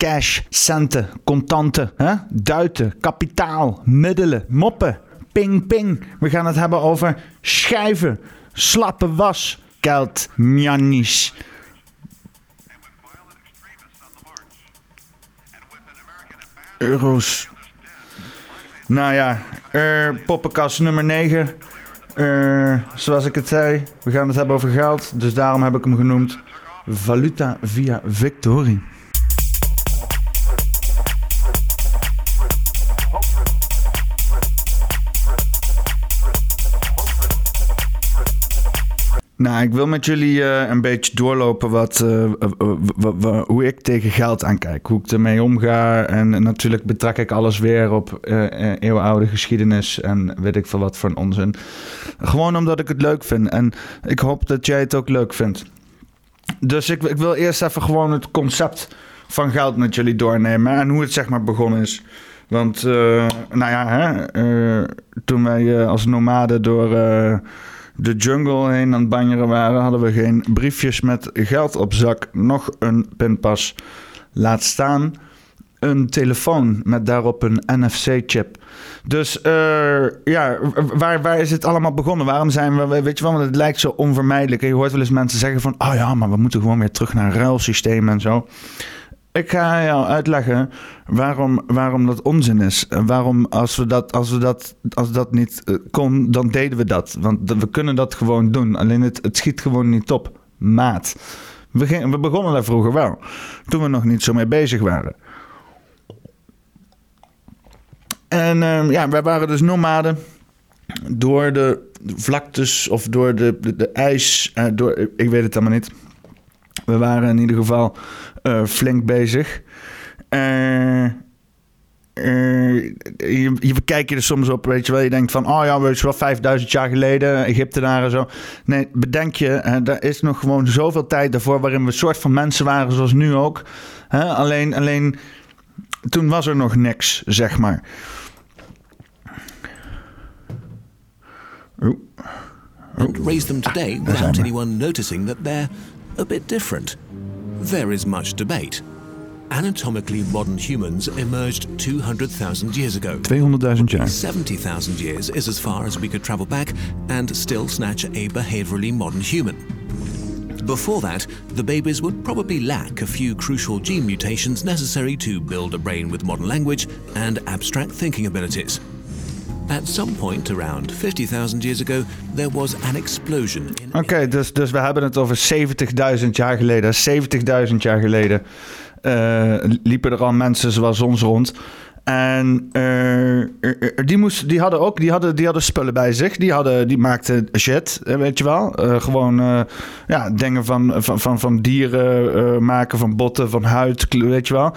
cash, centen, contanten, hè? duiten, kapitaal, middelen, moppen, ping ping. We gaan het hebben over schijven, slappe was, geld, mjannies. Euro's. Nou ja, uh, poppenkast nummer 9. Uh, zoals ik het zei, we gaan het hebben over geld. Dus daarom heb ik hem genoemd Valuta via Victorie. Nou, ik wil met jullie uh, een beetje doorlopen wat, uh, hoe ik tegen geld aankijk. Hoe ik ermee omga. En natuurlijk betrek ik alles weer op uh, eeuwenoude geschiedenis en weet ik veel wat voor onzin. Gewoon omdat ik het leuk vind. En ik hoop dat jij het ook leuk vindt. Dus ik, ik wil eerst even gewoon het concept van geld met jullie doornemen. En hoe het zeg maar begonnen is. Want, nou ja, hè, toen wij als nomaden door de jungle heen aan het banjeren waren, hadden we geen briefjes met geld op zak, nog een pinpas. Laat staan een telefoon met daarop een NFC-chip. Dus uh, ja, waar, waar is het allemaal begonnen? Waarom zijn we, weet je wel, want het lijkt zo onvermijdelijk. je hoort wel eens mensen zeggen van, oh ja, maar we moeten gewoon weer terug naar een ruilsysteem en zo. Ik ga jou uitleggen waarom, waarom dat onzin is. Waarom, als we dat, als we dat, als dat niet eh, kon, dan deden we dat. Want we kunnen dat gewoon doen. Alleen het, het schiet gewoon niet op. Maat. We, we begonnen daar vroeger wel. Toen we nog niet zo mee bezig waren. En uh, ja, wij waren dus nomaden door de vlaktes of door de, de, ijs. Uh, door, ik weet het allemaal niet. We waren in ieder geval flink bezig. Uh, uh, je, je kijkt je er soms op, weet je wel. Je denkt van, oh ja, weet je wel, 5000 jaar geleden, Egyptenaren zo. Nee, bedenk je, hè, er is nog gewoon zoveel tijd daarvoor... waarin we een soort van mensen waren, zoals nu ook. Hè? Alleen, alleen, toen was er nog niks, zeg maar. And raise them today without anyone noticing that they're a bit different. There is much debate. Anatomically modern humans emerged 200,000 years ago. 200,000 jaar. 70,000 years is as far as we could travel back and still snatch a behaviorally modern human. Before that, the babies would probably lack a few crucial gene mutations necessary to build a brain with modern language and abstract thinking abilities. At some point around 50,000 years ago, there was an explosion. Oké, okay, dus, dus we hebben het over 70.000 jaar geleden. 70.000 jaar geleden uh, liepen er al mensen zoals ons rond. En uh, die, moest, die, hadden ook die hadden, die hadden spullen bij zich. Die, hadden, die maakten shit, weet je wel. Uh, gewoon ja, dingen van, van, van, van dieren maken, van botten, van huid, weet je wel.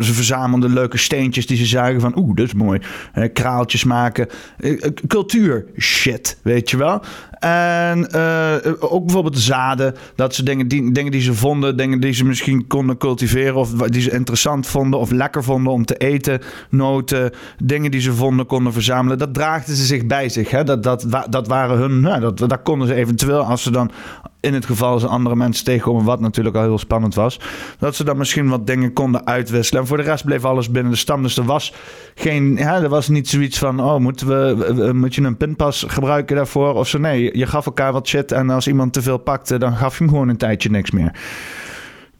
ze verzamelden leuke steentjes die ze zagen van... Oeh, dat is mooi. kraaltjes maken. cultuur, shit, weet je wel. En uh, ook bijvoorbeeld zaden. Dat ze dingen die, dingen die ze vonden, dingen die ze misschien konden cultiveren. Of die ze interessant vonden of lekker vonden om te eten. Noten, dingen die ze vonden, konden verzamelen. Dat draagden ze zich bij zich. Hè? Dat, dat, dat waren hun. Dat, dat konden ze eventueel, als ze dan in het geval ze andere mensen tegenkomen, wat natuurlijk al heel spannend was, dat ze dan misschien wat dingen konden uitwisselen. En voor de rest bleef alles binnen de stam. Dus er was geen, ja, er was niet zoiets van, oh, moeten we, moet je een pinpas gebruiken daarvoor? Of zo. Nee, je gaf elkaar wat shit en als iemand te veel pakte, dan gaf je hem gewoon een tijdje niks meer.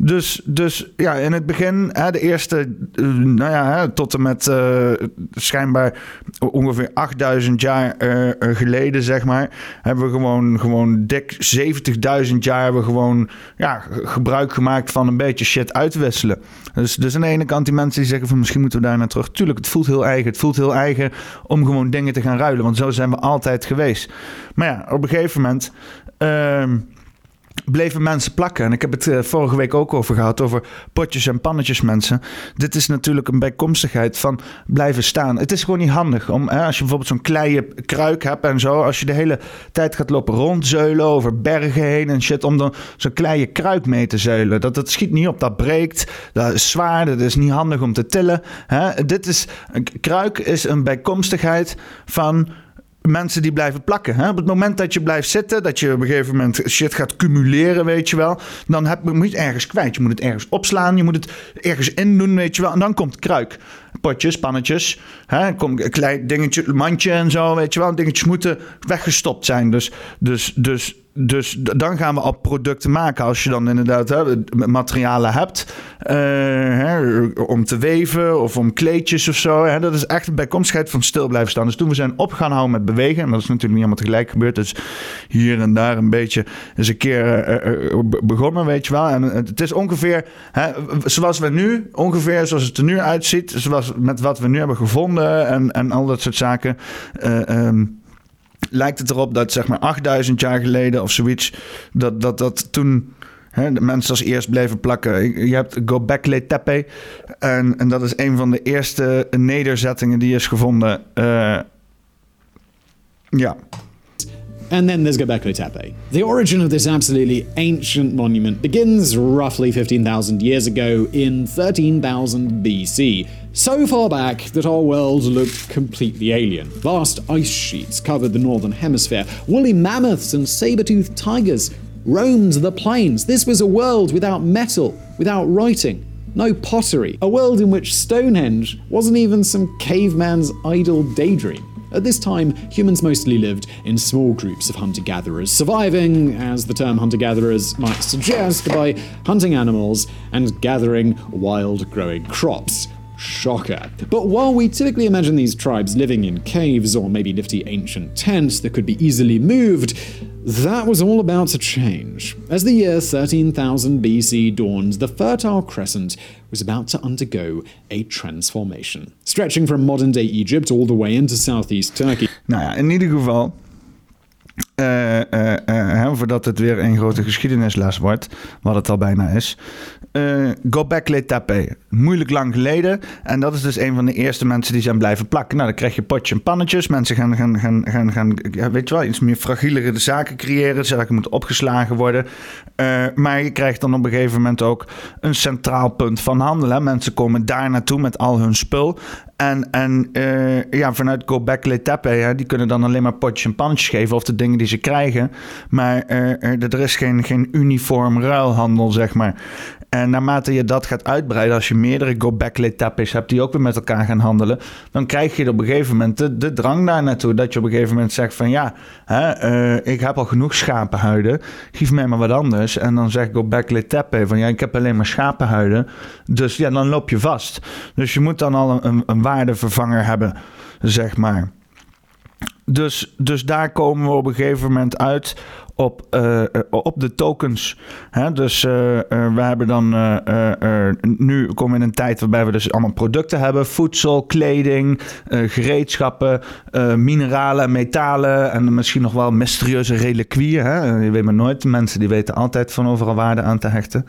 Dus, dus ja, in het begin, hè, de eerste, eh, nou ja, hè, tot en met uh, schijnbaar ongeveer 8000 jaar uh, geleden, zeg maar, hebben we gewoon, gewoon dik 70.000 jaar hebben we gewoon ja, gebruik gemaakt van een beetje shit uitwisselen. Dus, dus aan de ene kant die mensen die zeggen van misschien moeten we daar naar terug. Tuurlijk, het voelt heel eigen. Het voelt heel eigen om gewoon dingen te gaan ruilen, want zo zijn we altijd geweest. Maar ja, op een gegeven moment. Uh, bleven mensen plakken. En ik heb het uh, vorige week ook over gehad, over potjes en pannetjes mensen. Dit is natuurlijk een bijkomstigheid van blijven staan. Het is gewoon niet handig om, hè, als je bijvoorbeeld zo'n kleine kruik hebt en zo, als je de hele tijd gaat lopen rondzeulen over bergen heen en shit, om dan zo'n kleine kruik mee te zeulen. Dat, dat schiet niet op, dat breekt, dat is zwaar, dat is niet handig om te tillen. Hè. Dit is, een kruik is een bijkomstigheid van mensen die blijven plakken. Hè? Op het moment dat je blijft zitten, dat je op een gegeven moment shit gaat cumuleren, weet je wel. Dan heb, moet je het ergens kwijt. Je moet het ergens opslaan, je moet het ergens in doen, weet je wel. En dan komt kruik. Potjes, pannetjes, hè? Kom, een klein dingetje, mandje en zo, weet je wel. Dingetjes moeten weggestopt zijn. Dus, dus, dus dus dan gaan we al producten maken. Als je dan inderdaad hè, materialen hebt uh, hè, om te weven of om kleedjes of zo. Hè, dat is echt een bijkomstigheid van stil blijven staan. Dus toen we zijn op gaan houden met bewegen, en dat is natuurlijk niet allemaal tegelijk gebeurd. Dus hier en daar een beetje eens een keer uh, begonnen, weet je wel. En het is ongeveer hè, zoals we nu, ongeveer zoals het er nu uitziet, zoals met wat we nu hebben gevonden en, en al dat soort zaken. Um, lijkt het erop dat zeg maar 8000 jaar geleden of zoiets, dat dat, dat toen de mensen als eerst bleven plakken. Je hebt Gobekli Tepe en, en dat is een van de eerste nederzettingen die is gevonden. Uh, ja. And then there's Göbekli Tepe. The origin of this absolutely ancient monument begins roughly 15,000 years ago in 13,000 BC. So far back that our world looked completely alien. Vast ice sheets covered the northern hemisphere. Woolly mammoths and saber-toothed tigers roamed the plains. This was a world without metal, without writing, no pottery. A world in which Stonehenge wasn't even some caveman's idle daydream. At this time, humans mostly lived in small groups of hunter gatherers, surviving, as the term hunter gatherers might suggest, by hunting animals and gathering wild growing crops. Shocker. But while we typically imagine these tribes living in caves or maybe nifty ancient tents that could be easily moved, that was all about to change. As the year 13,000 BC dawned, the Fertile Crescent was about to undergo a transformation, stretching from modern day Egypt all the way into southeast Turkey. Nou ja, in ieder geval. Uh, uh, uh, voordat het weer een grote geschiedenisles wordt, wat het al bijna is. uh, Gobekli Tepe. Moeilijk lang geleden. En dat is dus een van de eerste mensen die zijn blijven plakken. Nou, dan krijg je potje en pannetjes. Mensen gaan, gaan, gaan, gaan, gaan weet je wel, iets meer fragielere zaken creëren. Zaken moeten opgeslagen worden. Uh, maar je krijgt dan op een gegeven moment ook een centraal punt van handelen. Mensen komen daar naartoe met al hun spul. En, en uh, ja, vanuit Gobekli Tepe, ja, die kunnen dan alleen maar potjes en pannetjes geven of de dingen die ze krijgen. Maar uh, er is geen, geen uniform ruilhandel, zeg maar. En naarmate je dat gaat uitbreiden, als je meerdere Gobekli Tepes hebt die ook weer met elkaar gaan handelen, dan krijg je op een gegeven moment de, de drang daar naartoe. Dat je op een gegeven moment zegt van ja, hè, uh, ik heb al genoeg schapenhuiden, geef mij maar wat anders. En dan zegt Gobekli Tepe van ja, ik heb alleen maar schapenhuiden. Dus ja, dan loop je vast. Dus je moet dan al een, een waardevervanger hebben, zeg maar. Dus, dus daar komen we op een gegeven moment uit op, uh, op de tokens. Hè? Dus uh, we hebben dan nu komen we in een tijd waarbij we dus allemaal producten hebben: voedsel, kleding, gereedschappen, mineralen, metalen en misschien nog wel mysterieuze reliquieën. Hè? Je weet maar nooit. Mensen die weten altijd van overal waarde aan te hechten.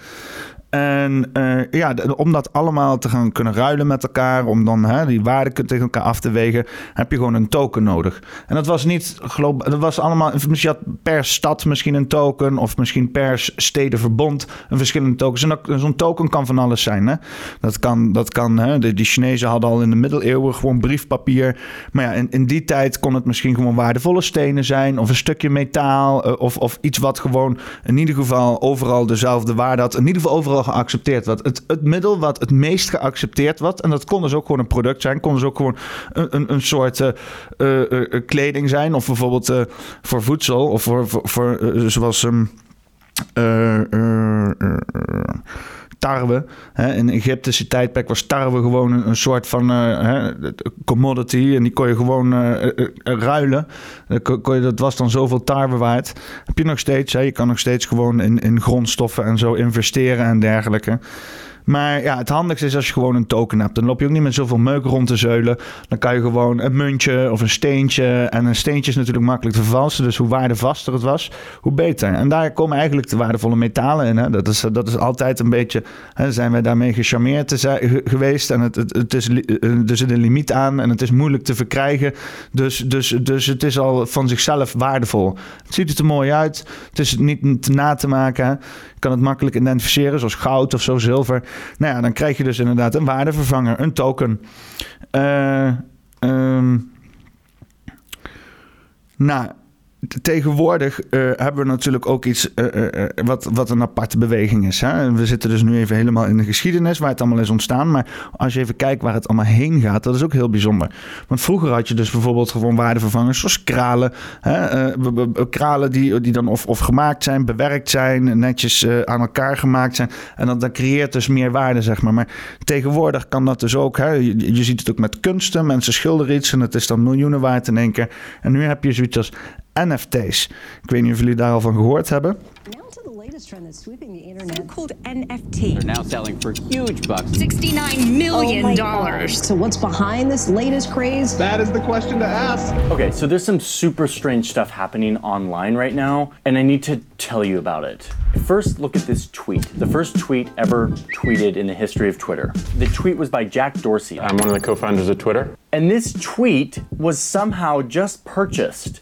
En uh, ja, om dat allemaal te gaan kunnen ruilen met elkaar, om dan hè, die waarden tegen elkaar af te wegen, heb je gewoon een token nodig. En dat was niet globaal, dat was allemaal, had per stad misschien een token, of misschien per stedenverbond een verschillende tokens. En zo'n token kan van alles zijn. Hè? Dat kan, dat kan hè, de, die Chinezen hadden al in de middeleeuwen gewoon briefpapier. Maar ja, in, in die tijd kon het misschien gewoon waardevolle stenen zijn, of een stukje metaal, uh, of, of iets wat gewoon in ieder geval overal dezelfde waarde had. In ieder geval overal geaccepteerd wordt. Het, het middel wat het meest geaccepteerd wordt, en dat kon dus ook gewoon een product zijn, kon dus ook gewoon een, een, een soort uh, uh, kleding zijn, of bijvoorbeeld voor voedsel, of voor, voor, voor zoals. Um, tarwe. Hè. In Egyptische tijdperk was tarwe gewoon een, soort van uh, commodity. En die kon je gewoon uh, ruilen. Kon je, dat was dan zoveel tarwe waard. Heb je nog steeds. Hè. Je kan nog steeds gewoon in, in grondstoffen en zo investeren en dergelijke. Maar ja, het handigste is als je gewoon een token hebt. Dan loop je ook niet met zoveel meuk rond te zeulen. Dan kan je gewoon een muntje of een steentje. En een steentje is natuurlijk makkelijk te vervalsen. Dus hoe waardevaster het was, hoe beter. En daar komen eigenlijk de waardevolle metalen in. Hè. Dat, is, dat is altijd een beetje... Hè, zijn wij daarmee gecharmeerd te geweest. En het, het, het is, er zit een limiet aan. En het is moeilijk te verkrijgen. Dus, dus, dus het is al van zichzelf waardevol. Het ziet er mooi uit. Het is niet na te maken. Je kan het makkelijk identificeren. Zoals goud of zo, zilver. Nou ja, dan krijg je dus inderdaad een waardevervanger, een token. Uh, um, Nou, tegenwoordig uh, hebben we natuurlijk ook iets uh, uh, wat, wat een aparte beweging is. Hè? We zitten dus nu even helemaal in de geschiedenis waar het allemaal is ontstaan. Maar als je even kijkt waar het allemaal heen gaat, dat is ook heel bijzonder. Want vroeger had je dus bijvoorbeeld gewoon waardevervangers zoals kralen. Hè? kralen die, die dan of, of gemaakt zijn, bewerkt zijn, netjes aan elkaar gemaakt zijn. En dat, dat creëert dus meer waarde, zeg maar. Maar tegenwoordig kan dat dus ook. Hè? Je, je ziet het ook met kunsten. Mensen schilderen iets en het is dan miljoenen waard in één keer. En nu heb je zoiets als NFT's. Ik weet niet of jullie daar al van gehoord hebben. trend that's sweeping the internet. So called NFT. They're now selling for huge bucks. $69 million. Oh so what's behind this latest craze? That is the question to ask. Okay, so there's some super strange stuff happening online right now, and I need to tell you about it. First, look at this tweet. The first tweet ever tweeted in the history of Twitter. The tweet was by Jack Dorsey. I'm one of the co-founders of Twitter. And this tweet was somehow just purchased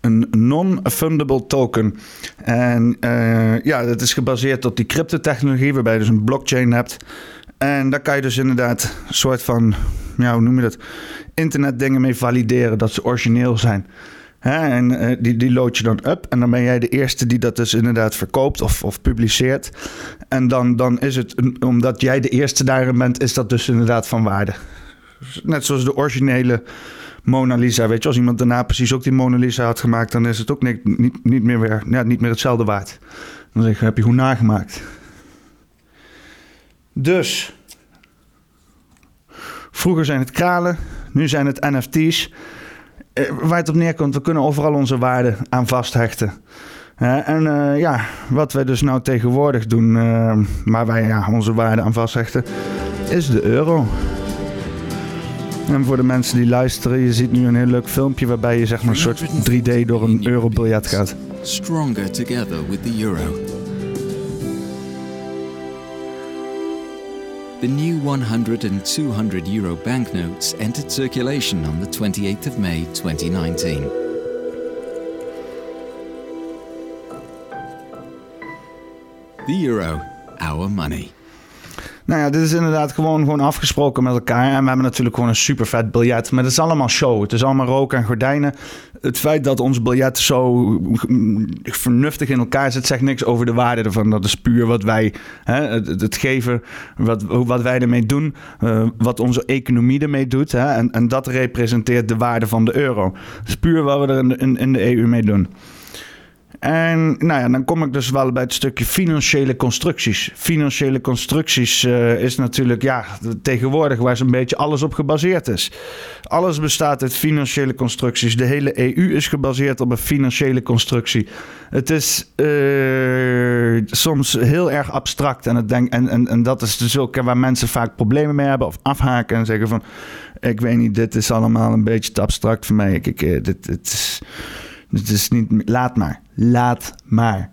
een non-fundable token. En uh, ja, dat is gebaseerd op die cryptotechnologie, waarbij je dus een blockchain hebt. En daar kan je dus inderdaad een soort van, ja, hoe noem je dat? Internetdingen mee valideren dat ze origineel zijn. en uh, die, die load je dan up. En dan ben jij de eerste die dat dus inderdaad verkoopt of, of publiceert. En dan, dan is het, omdat jij de eerste daarin bent, is dat dus inderdaad van waarde. Net zoals de originele Mona Lisa. Weet je, als iemand daarna precies ook die Mona Lisa had gemaakt, dan is het ook niet, niet, niet, meer, weer, ja, niet meer hetzelfde waard. Dan zeg je, heb je hoe nagemaakt. Dus, vroeger zijn het kralen, nu zijn het NFT's. Eh, waar het op neerkomt, we kunnen overal onze waarden aan vasthechten. En uh, ja, wat wij dus nou tegenwoordig doen, uh, waar wij ja, onze waarden aan vasthechten, is de euro. En voor de mensen die luisteren, je ziet nu een heel leuk filmpje waarbij je zeg maar een soort 3D door een eurobiljet gaat. Stronger together with the euro. The new 100 and 200 euro banknotes entered circulation on the 28th of May 2019. The euro, our money. Nou ja, dit is inderdaad gewoon, gewoon afgesproken met elkaar. En we hebben natuurlijk gewoon een super vet biljet. Maar het is allemaal show. Het is allemaal rook en gordijnen. Het feit dat ons biljet zo vernuftig in elkaar zit, zegt niks over de waarde ervan. Dat is puur wat wij, hè, het, geven, wat, wat wij ermee doen, uh, wat onze economie ermee doet. Hè, en, en dat representeert de waarde van de euro. Het is puur wat we er in, in de EU mee doen. En nou ja, dan kom ik dus wel bij het stukje financiële constructies. Financiële constructies uh, is natuurlijk ja, tegenwoordig waar zo'n beetje alles op gebaseerd is. Alles bestaat uit financiële constructies. De hele EU is gebaseerd op een financiële constructie. Het is uh, soms heel erg abstract. En, het denk, en, en, en dat is dus ook waar mensen vaak problemen mee hebben of afhaken en zeggen van... Ik weet niet, dit is allemaal een beetje te abstract voor mij. Ik, ik, eh, dit, dit is dus het is niet, laat maar, laat maar.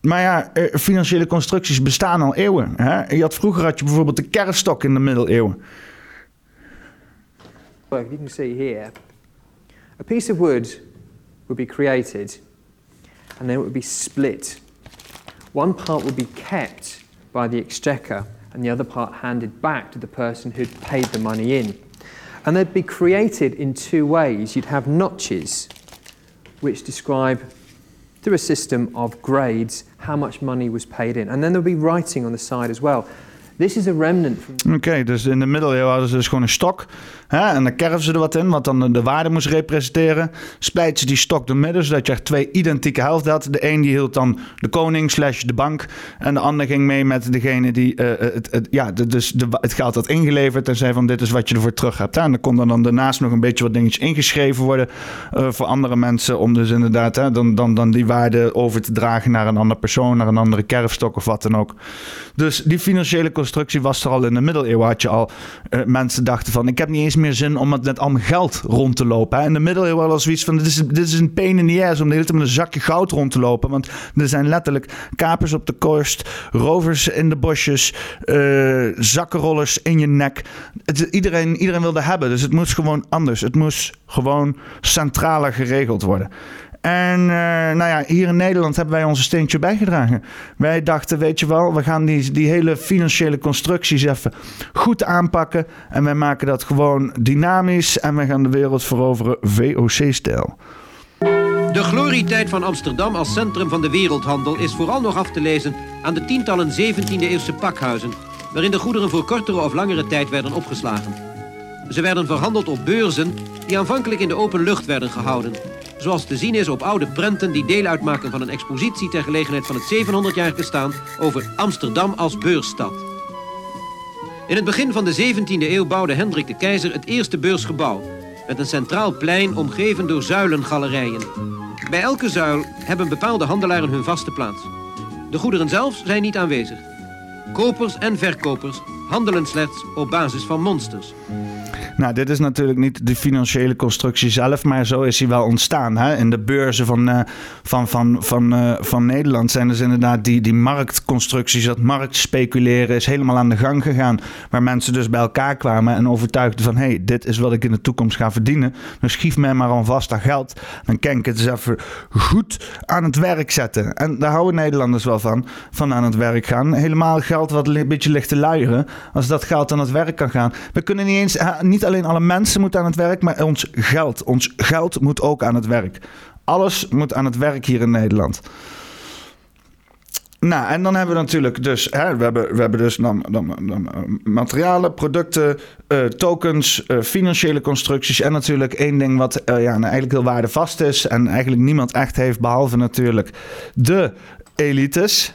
Maar ja, eh, financiële constructies bestaan al eeuwen. Hè? Je had, vroeger had je bijvoorbeeld de kerfstok in de middeleeuwen. Well, you can see here, a piece of wood would be created and then it would be split. One part would be kept by the exchequer and the other part handed back to the person who'd paid the money in. And they'd be created in two ways. You'd have notches which describe, through a system of grades, how much money was paid in. And then there'll be writing on the side as well. This is a remnant. Oké, dus in de middeleeuwen hadden ze dus gewoon een stok. Hè, en dan kerven ze er wat in, wat dan de waarde moest representeren. Splijten ze die stok door midden, zodat je echt twee identieke helften had. De een die hield dan de koning slash de bank. En de ander ging mee met degene die uh, het, het, ja, dus de, het geld had ingeleverd. En zei van dit is wat je ervoor terug hebt. En dan kon dan daarnaast nog een beetje wat dingetjes ingeschreven worden uh, voor andere mensen. Om dus inderdaad hè, dan, dan, dan die waarde over te dragen naar een andere persoon, naar een andere kerfstok of wat dan ook. Dus die financiële constructie was er al in de middeleeuwen. Had je al uh, mensen dachten van: ik heb niet eens meer zin om met, met al mijn geld rond te lopen. Hè. In de middeleeuwen was zoiets van: dit is, dit is een pain in the ass om de hele tijd met een zakje goud rond te lopen. Want er zijn letterlijk kapers op de korst, rovers in de bosjes, uh, zakkenrollers in je nek. Het, iedereen, iedereen wilde hebben. Dus het moest gewoon anders. Het moest gewoon centraler geregeld worden. En uh, nou ja, hier in Nederland hebben wij onze steentje bijgedragen. Wij dachten, weet je wel, we gaan die, die hele financiële constructies even goed aanpakken. En wij maken dat gewoon dynamisch en we gaan de wereld veroveren VOC-stijl. De glorietijd van Amsterdam als centrum van de wereldhandel is vooral nog af te lezen aan de tientallen 17e-eeuwse pakhuizen, waarin de goederen voor kortere of langere tijd werden opgeslagen. Ze werden verhandeld op beurzen die aanvankelijk in de open lucht werden gehouden zoals te zien is op oude prenten die deel uitmaken van een expositie ter gelegenheid van het 700-jarig bestaan over Amsterdam als beursstad. In het begin van de 17e eeuw bouwde Hendrik de Keizer het eerste beursgebouw, met een centraal plein omgeven door zuilengalerijen. Bij elke zuil hebben bepaalde handelaren hun vaste plaats. De goederen zelf zijn niet aanwezig. Kopers en verkopers handelen slechts op basis van monsters. Nou, dit is natuurlijk niet de financiële constructie zelf, maar zo is hij wel ontstaan. Hè? In de beurzen van, uh, van, van, van, uh, van Nederland zijn dus inderdaad die, die marktconstructies, dat marktspeculeren is helemaal aan de gang gegaan. Waar mensen dus bij elkaar kwamen en overtuigden van, hé, hey, dit is wat ik in de toekomst ga verdienen. Dus schief mij maar alvast dat geld. Dan kan ik het eens even goed aan het werk zetten. En daar houden Nederlanders wel van, van aan het werk gaan. Helemaal geld wat een beetje ligt te luieren, als dat geld aan het werk kan gaan. We kunnen niet eens, niet alleen alle mensen moeten aan het werk, maar ons geld. Ons geld moet ook aan het werk. Alles moet aan het werk hier in Nederland. Nou, en dan hebben we natuurlijk dus, hè, we, hebben, we hebben dus dan, dan, dan materialen, producten, uh, tokens, uh, financiële constructies en natuurlijk één ding wat ja, nou eigenlijk heel waardevast is en eigenlijk niemand echt heeft, behalve natuurlijk de elites.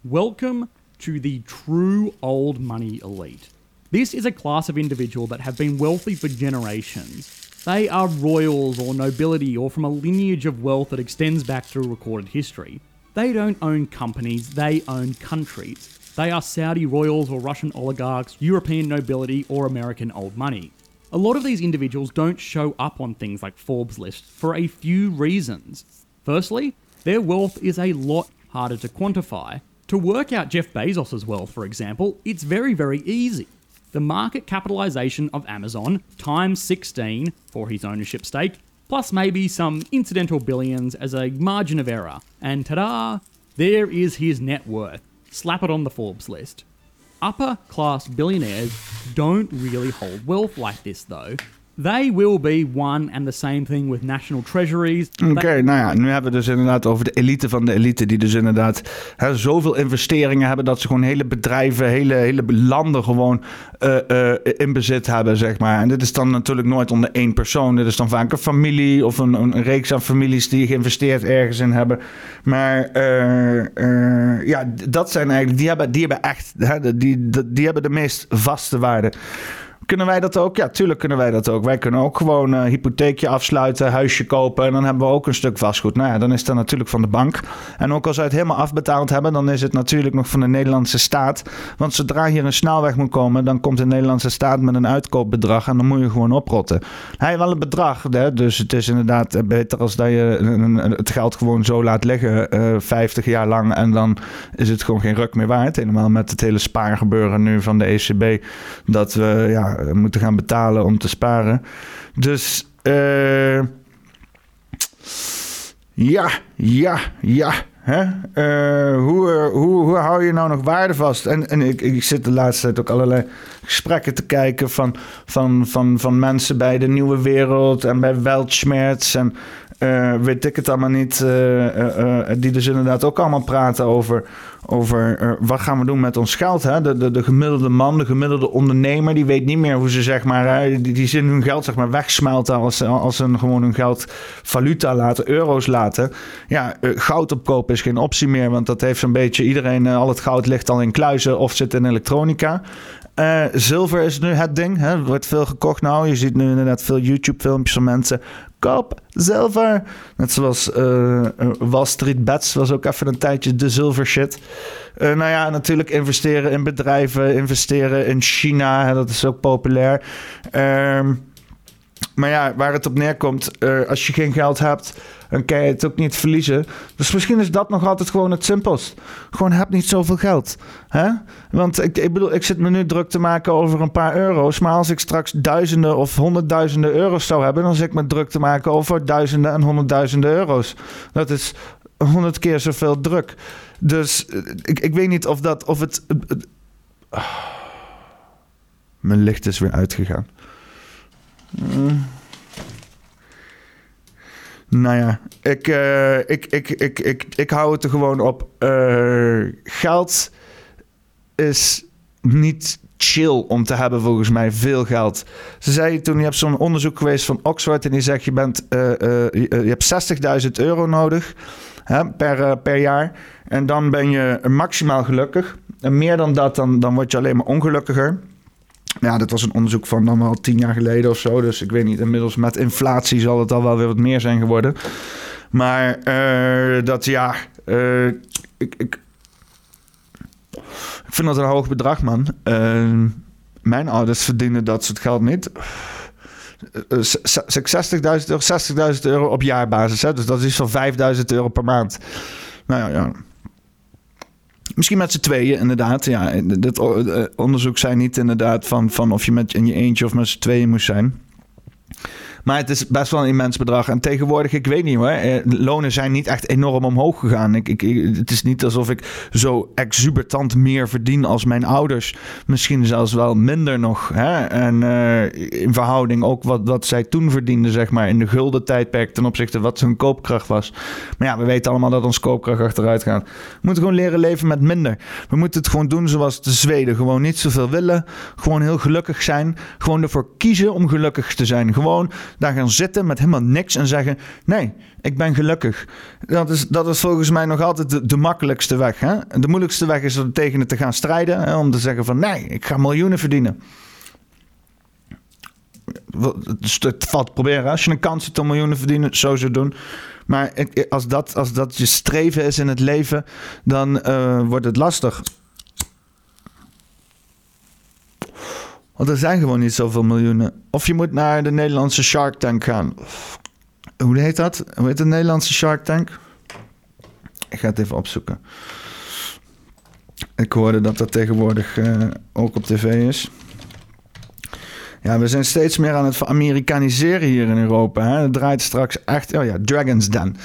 Welcome to the true old money elite. This is a class of individual that have been wealthy for generations. They are royals or nobility or from a lineage of wealth that extends back through recorded history. They don't own companies, they own countries. They are Saudi royals or Russian oligarchs, European nobility, or American old money. A lot of these individuals don't show up on things like Forbes list for a few reasons. Firstly, their wealth is a lot harder to quantify, to work out Jeff Bezos' wealth, for example, it's very, very easy. The market capitalization of Amazon times 16 for his ownership stake, plus maybe some incidental billions as a margin of error. And ta da! There is his net worth. Slap it on the Forbes list. Upper class billionaires don't really hold wealth like this, though. They will be one and the same thing with national treasuries. Oké, okay, nou ja, nu hebben we dus inderdaad over de elite van de elite, die dus inderdaad hè, zoveel investeringen hebben dat ze gewoon hele bedrijven, hele, hele landen gewoon uh, uh, in bezit hebben, zeg maar. En dit is dan natuurlijk nooit onder één persoon. Dit is dan vaak een familie of een, een reeks aan families die geïnvesteerd ergens in hebben. Maar uh, ja, dat zijn eigenlijk, die hebben, die hebben echt, hè, die, die, die hebben de meest vaste waarde. Kunnen wij dat ook? Ja, tuurlijk kunnen wij dat ook. Wij kunnen ook gewoon een hypotheekje afsluiten, huisje kopen en dan hebben we ook een stuk vastgoed. Nou ja, dan is dat natuurlijk van de bank. En ook als wij het helemaal afbetaald hebben, dan is het natuurlijk nog van de Nederlandse staat. Want zodra hier een snelweg moet komen, dan komt de Nederlandse staat met een uitkoopbedrag en dan moet je gewoon oprotten. Hij wel een bedrag, hè? dus het is inderdaad beter als dat je het geld gewoon zo laat liggen, uh, 50 jaar lang en dan is het gewoon geen ruk meer waard. Helemaal met het hele spaargebeuren nu van de ECB, dat we ja, moeten gaan betalen om te sparen. Dus uh, ja, ja, ja. Hè? Uh, hoe, hoe, hoe hou je nou nog waarde vast? En, en ik, ik zit de laatste tijd ook allerlei gesprekken te kijken van, van, van, van mensen bij de Nieuwe Wereld en bij Weltschmerz en uh, weet ik het allemaal niet. Uh, die dus inderdaad ook allemaal praten over, over wat gaan we doen met ons geld. Hè? De, de, de gemiddelde man, de gemiddelde ondernemer, die weet niet meer hoe ze zeg maar, die, die zin hun geld zeg maar, wegsmelten als, als ze gewoon hun geld valuta laten, euro's laten. Ja, goud opkopen is geen optie meer, want dat heeft zo'n beetje iedereen, al het goud ligt al in kluizen of zit in elektronica. Eh, zilver is nu het ding. Hè? Er wordt veel gekocht nou. Je ziet nu inderdaad veel YouTube-filmpjes van mensen. Koop zilver. Net zoals uh, Wall Street Bets was ook even een tijdje de zilver shit. Uh, nou ja, natuurlijk investeren in bedrijven. Investeren in China. Hè? Dat is ook populair. Ehm maar ja, waar het op neerkomt, uh, als je geen geld hebt, dan kan je het ook niet verliezen. Dus misschien is dat nog altijd gewoon het simpelst. Gewoon heb niet zoveel geld. Hè? Want ik, ik bedoel, ik zit me nu druk te maken over een paar euro's. Maar als ik straks duizenden of honderdduizenden euro's zou hebben, dan zit ik me druk te maken over duizenden en honderdduizenden euro's. Dat is honderd keer zoveel druk. Dus ik, ik weet niet of dat, of het. Uh, mijn licht is weer uitgegaan. Mm. Nou ja, ik, uh, ik, ik, ik, ik, ik hou het er gewoon op. Uh, geld is niet chill om te hebben, volgens mij. Veel geld. Ze zei toen, je hebt zo'n onderzoek geweest van Oxford... en die zegt, je, bent, je, je hebt 60.000 euro nodig hè, per, per jaar. En dan ben je maximaal gelukkig. En meer dan dat, dan, dan word je alleen maar ongelukkiger. Ja, dat was een onderzoek van dan wel tien jaar geleden of zo. Dus ik weet niet, inmiddels met inflatie zal het al wel weer wat meer zijn geworden. Maar uh, dat ja, uh, ik, ik, ik, vind dat een hoog bedrag, man. Uh, mijn ouders verdienen dat soort geld niet. 60.000 euro, 60.000 euro op jaarbasis. Hè? Dus dat is van 5.000 euro per maand. Nou ja, ja. Misschien met z'n tweeën, inderdaad. Ja, dit onderzoek zei niet inderdaad van, van of je met in je eentje of met z'n tweeën moest zijn. Maar het is best wel een immens bedrag. En tegenwoordig, ik weet niet hoor, eh, lonen zijn niet echt enorm omhoog gegaan. Ik, ik, het is niet alsof ik zo exuberant meer verdien als mijn ouders. Misschien zelfs wel minder nog. Hè? En uh, in verhouding ook wat, wat zij toen verdienden, zeg maar, in de gulden tijdperk ten opzichte wat hun koopkracht was. Maar ja, we weten allemaal dat ons koopkracht achteruit gaat. We moeten gewoon leren leven met minder. We moeten het gewoon doen zoals de Zweden. Gewoon niet zoveel willen. Gewoon heel gelukkig zijn. Gewoon ervoor kiezen om gelukkig te zijn. Gewoon daar gaan zitten met helemaal niks en zeggen: Nee, ik ben gelukkig. Dat is, dat is volgens mij nog altijd de, makkelijkste weg. Hè? De moeilijkste weg is om tegen het te gaan strijden. Hè? Om te zeggen: van nee, ik ga miljoenen verdienen. Het valt proberen. Als je een kans hebt om miljoenen te verdienen, zo zo doen. Maar als dat, als dat je streven is in het leven, dan uh, wordt het lastig. Want er zijn gewoon niet zoveel miljoenen. Of je moet naar de Nederlandse Shark Tank gaan. Hoe heet dat? Hoe heet de Nederlandse Shark Tank? Ik ga het even opzoeken. Ik hoorde dat dat tegenwoordig uh, ook op tv is. Ja, we zijn steeds meer aan het Amerikaniseren hier in Europa. Hè? Het draait straks echt... Oh ja, Dragon's Den.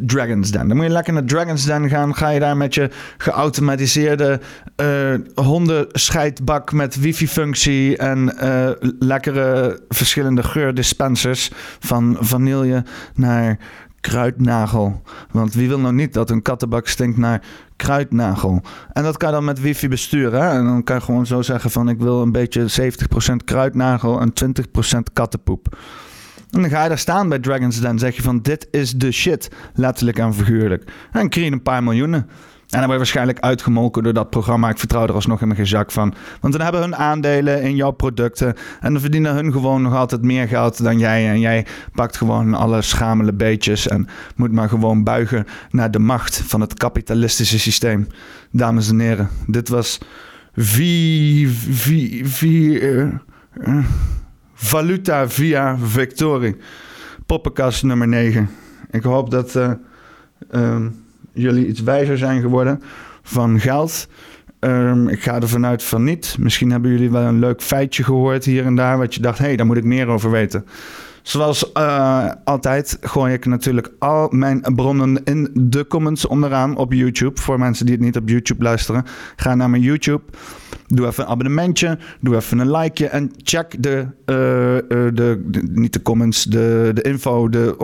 Dragon's Den. Dan moet je lekker naar Dragon's Den gaan. Ga je daar met je geautomatiseerde uh, hondenscheidbak met wifi-functie... en uh, lekkere verschillende geurdispensers... van vanille naar kruidnagel. Want wie wil nou niet dat een kattenbak stinkt naar kruidnagel? En dat kan je dan met wifi besturen. Hè? En dan kan je gewoon zo zeggen van ik wil een beetje 70% kruidnagel en 20% kattenpoep. En dan ga je daar staan bij Dragon's Den. zeg je van dit is de shit. Letterlijk en figuurlijk. En je een paar miljoenen. En dan word je waarschijnlijk uitgemolken door dat programma. Ik vertrouw er alsnog in mijn gezak van. Want dan hebben hun aandelen in jouw producten. En dan verdienen hun gewoon nog altijd meer geld dan jij. En jij pakt gewoon alle schamele beetjes. En moet maar gewoon buigen naar de macht van het kapitalistische systeem. Dames en heren, dit was vi, vi, vi, uh, uh, Valuta via Victorie. Poppenkast nummer 9. Ik hoop dat... Uh, um, jullie iets wijzer zijn geworden van geld. Um, ik ga ervan uit van niet. Misschien hebben jullie wel een leuk feitje gehoord hier en daar, wat je dacht, hé, hey, daar moet ik meer over weten. Zoals uh, altijd gooi ik natuurlijk al mijn bronnen in de comments onderaan op YouTube. Voor mensen die het niet op YouTube luisteren, ga naar mijn YouTube. Doe even een abonnementje, doe even een likeje en check de, uh, uh, de, de, niet de comments, de, de info, de,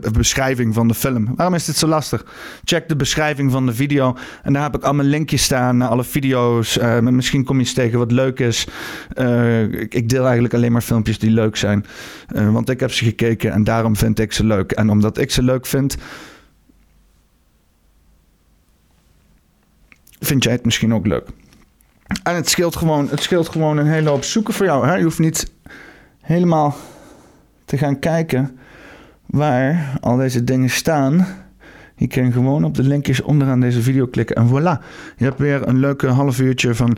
de beschrijving van de film. Waarom is dit zo lastig? Check de beschrijving van de video en daar heb ik allemaal linkjes staan naar alle video's. Uh, misschien kom je eens tegen wat leuk is. Ik, ik, deel eigenlijk alleen maar filmpjes die leuk zijn. want ik heb ze gekeken en daarom vind ik ze leuk. En omdat ik ze leuk vind, vind jij het misschien ook leuk. En het scheelt gewoon, het scheelt gewoon een hele hoop zoeken voor jou. Hè? Je hoeft niet helemaal te gaan kijken waar al deze dingen staan. Je kan gewoon op de linkjes onderaan deze video klikken en voilà. Je hebt weer een leuke half uurtje van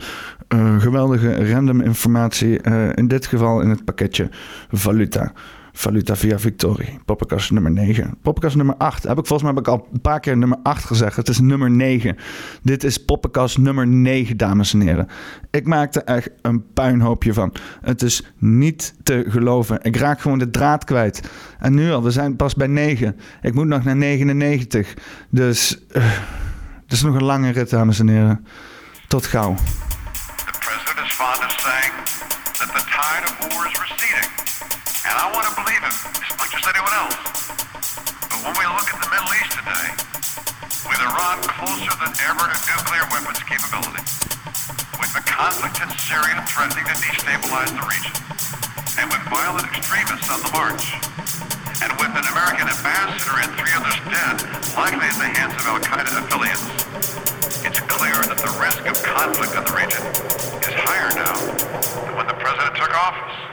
uh, geweldige random informatie. Uh, in dit geval in het pakketje Valuta. Valuta via Victorie. Poppenkast nummer 9. Poppenkast nummer 8. Heb ik volgens mij heb ik al een paar keer nummer 8 gezegd. Het is nummer 9. Dit is poppenkast nummer 9, dames en heren. Ik maakte echt een puinhoopje van. Het is niet te geloven. Ik raak gewoon de draad kwijt. En nu al, we zijn pas bij 9. Ik moet nog naar 99. Dus uh, het is nog een lange rit, dames en heren. Tot gauw. The president is fond of saying that the tide of war. And I want to believe him as much as anyone else. But when we look at the Middle East today, with Iran closer than ever to nuclear weapons capability, with the conflict in Syria threatening to destabilize the region, and with violent extremists on the march, and with an American ambassador and three others dead, likely at the hands of Al-Qaeda affiliates, it's clear that the risk of conflict in the region is higher now than when the president took office.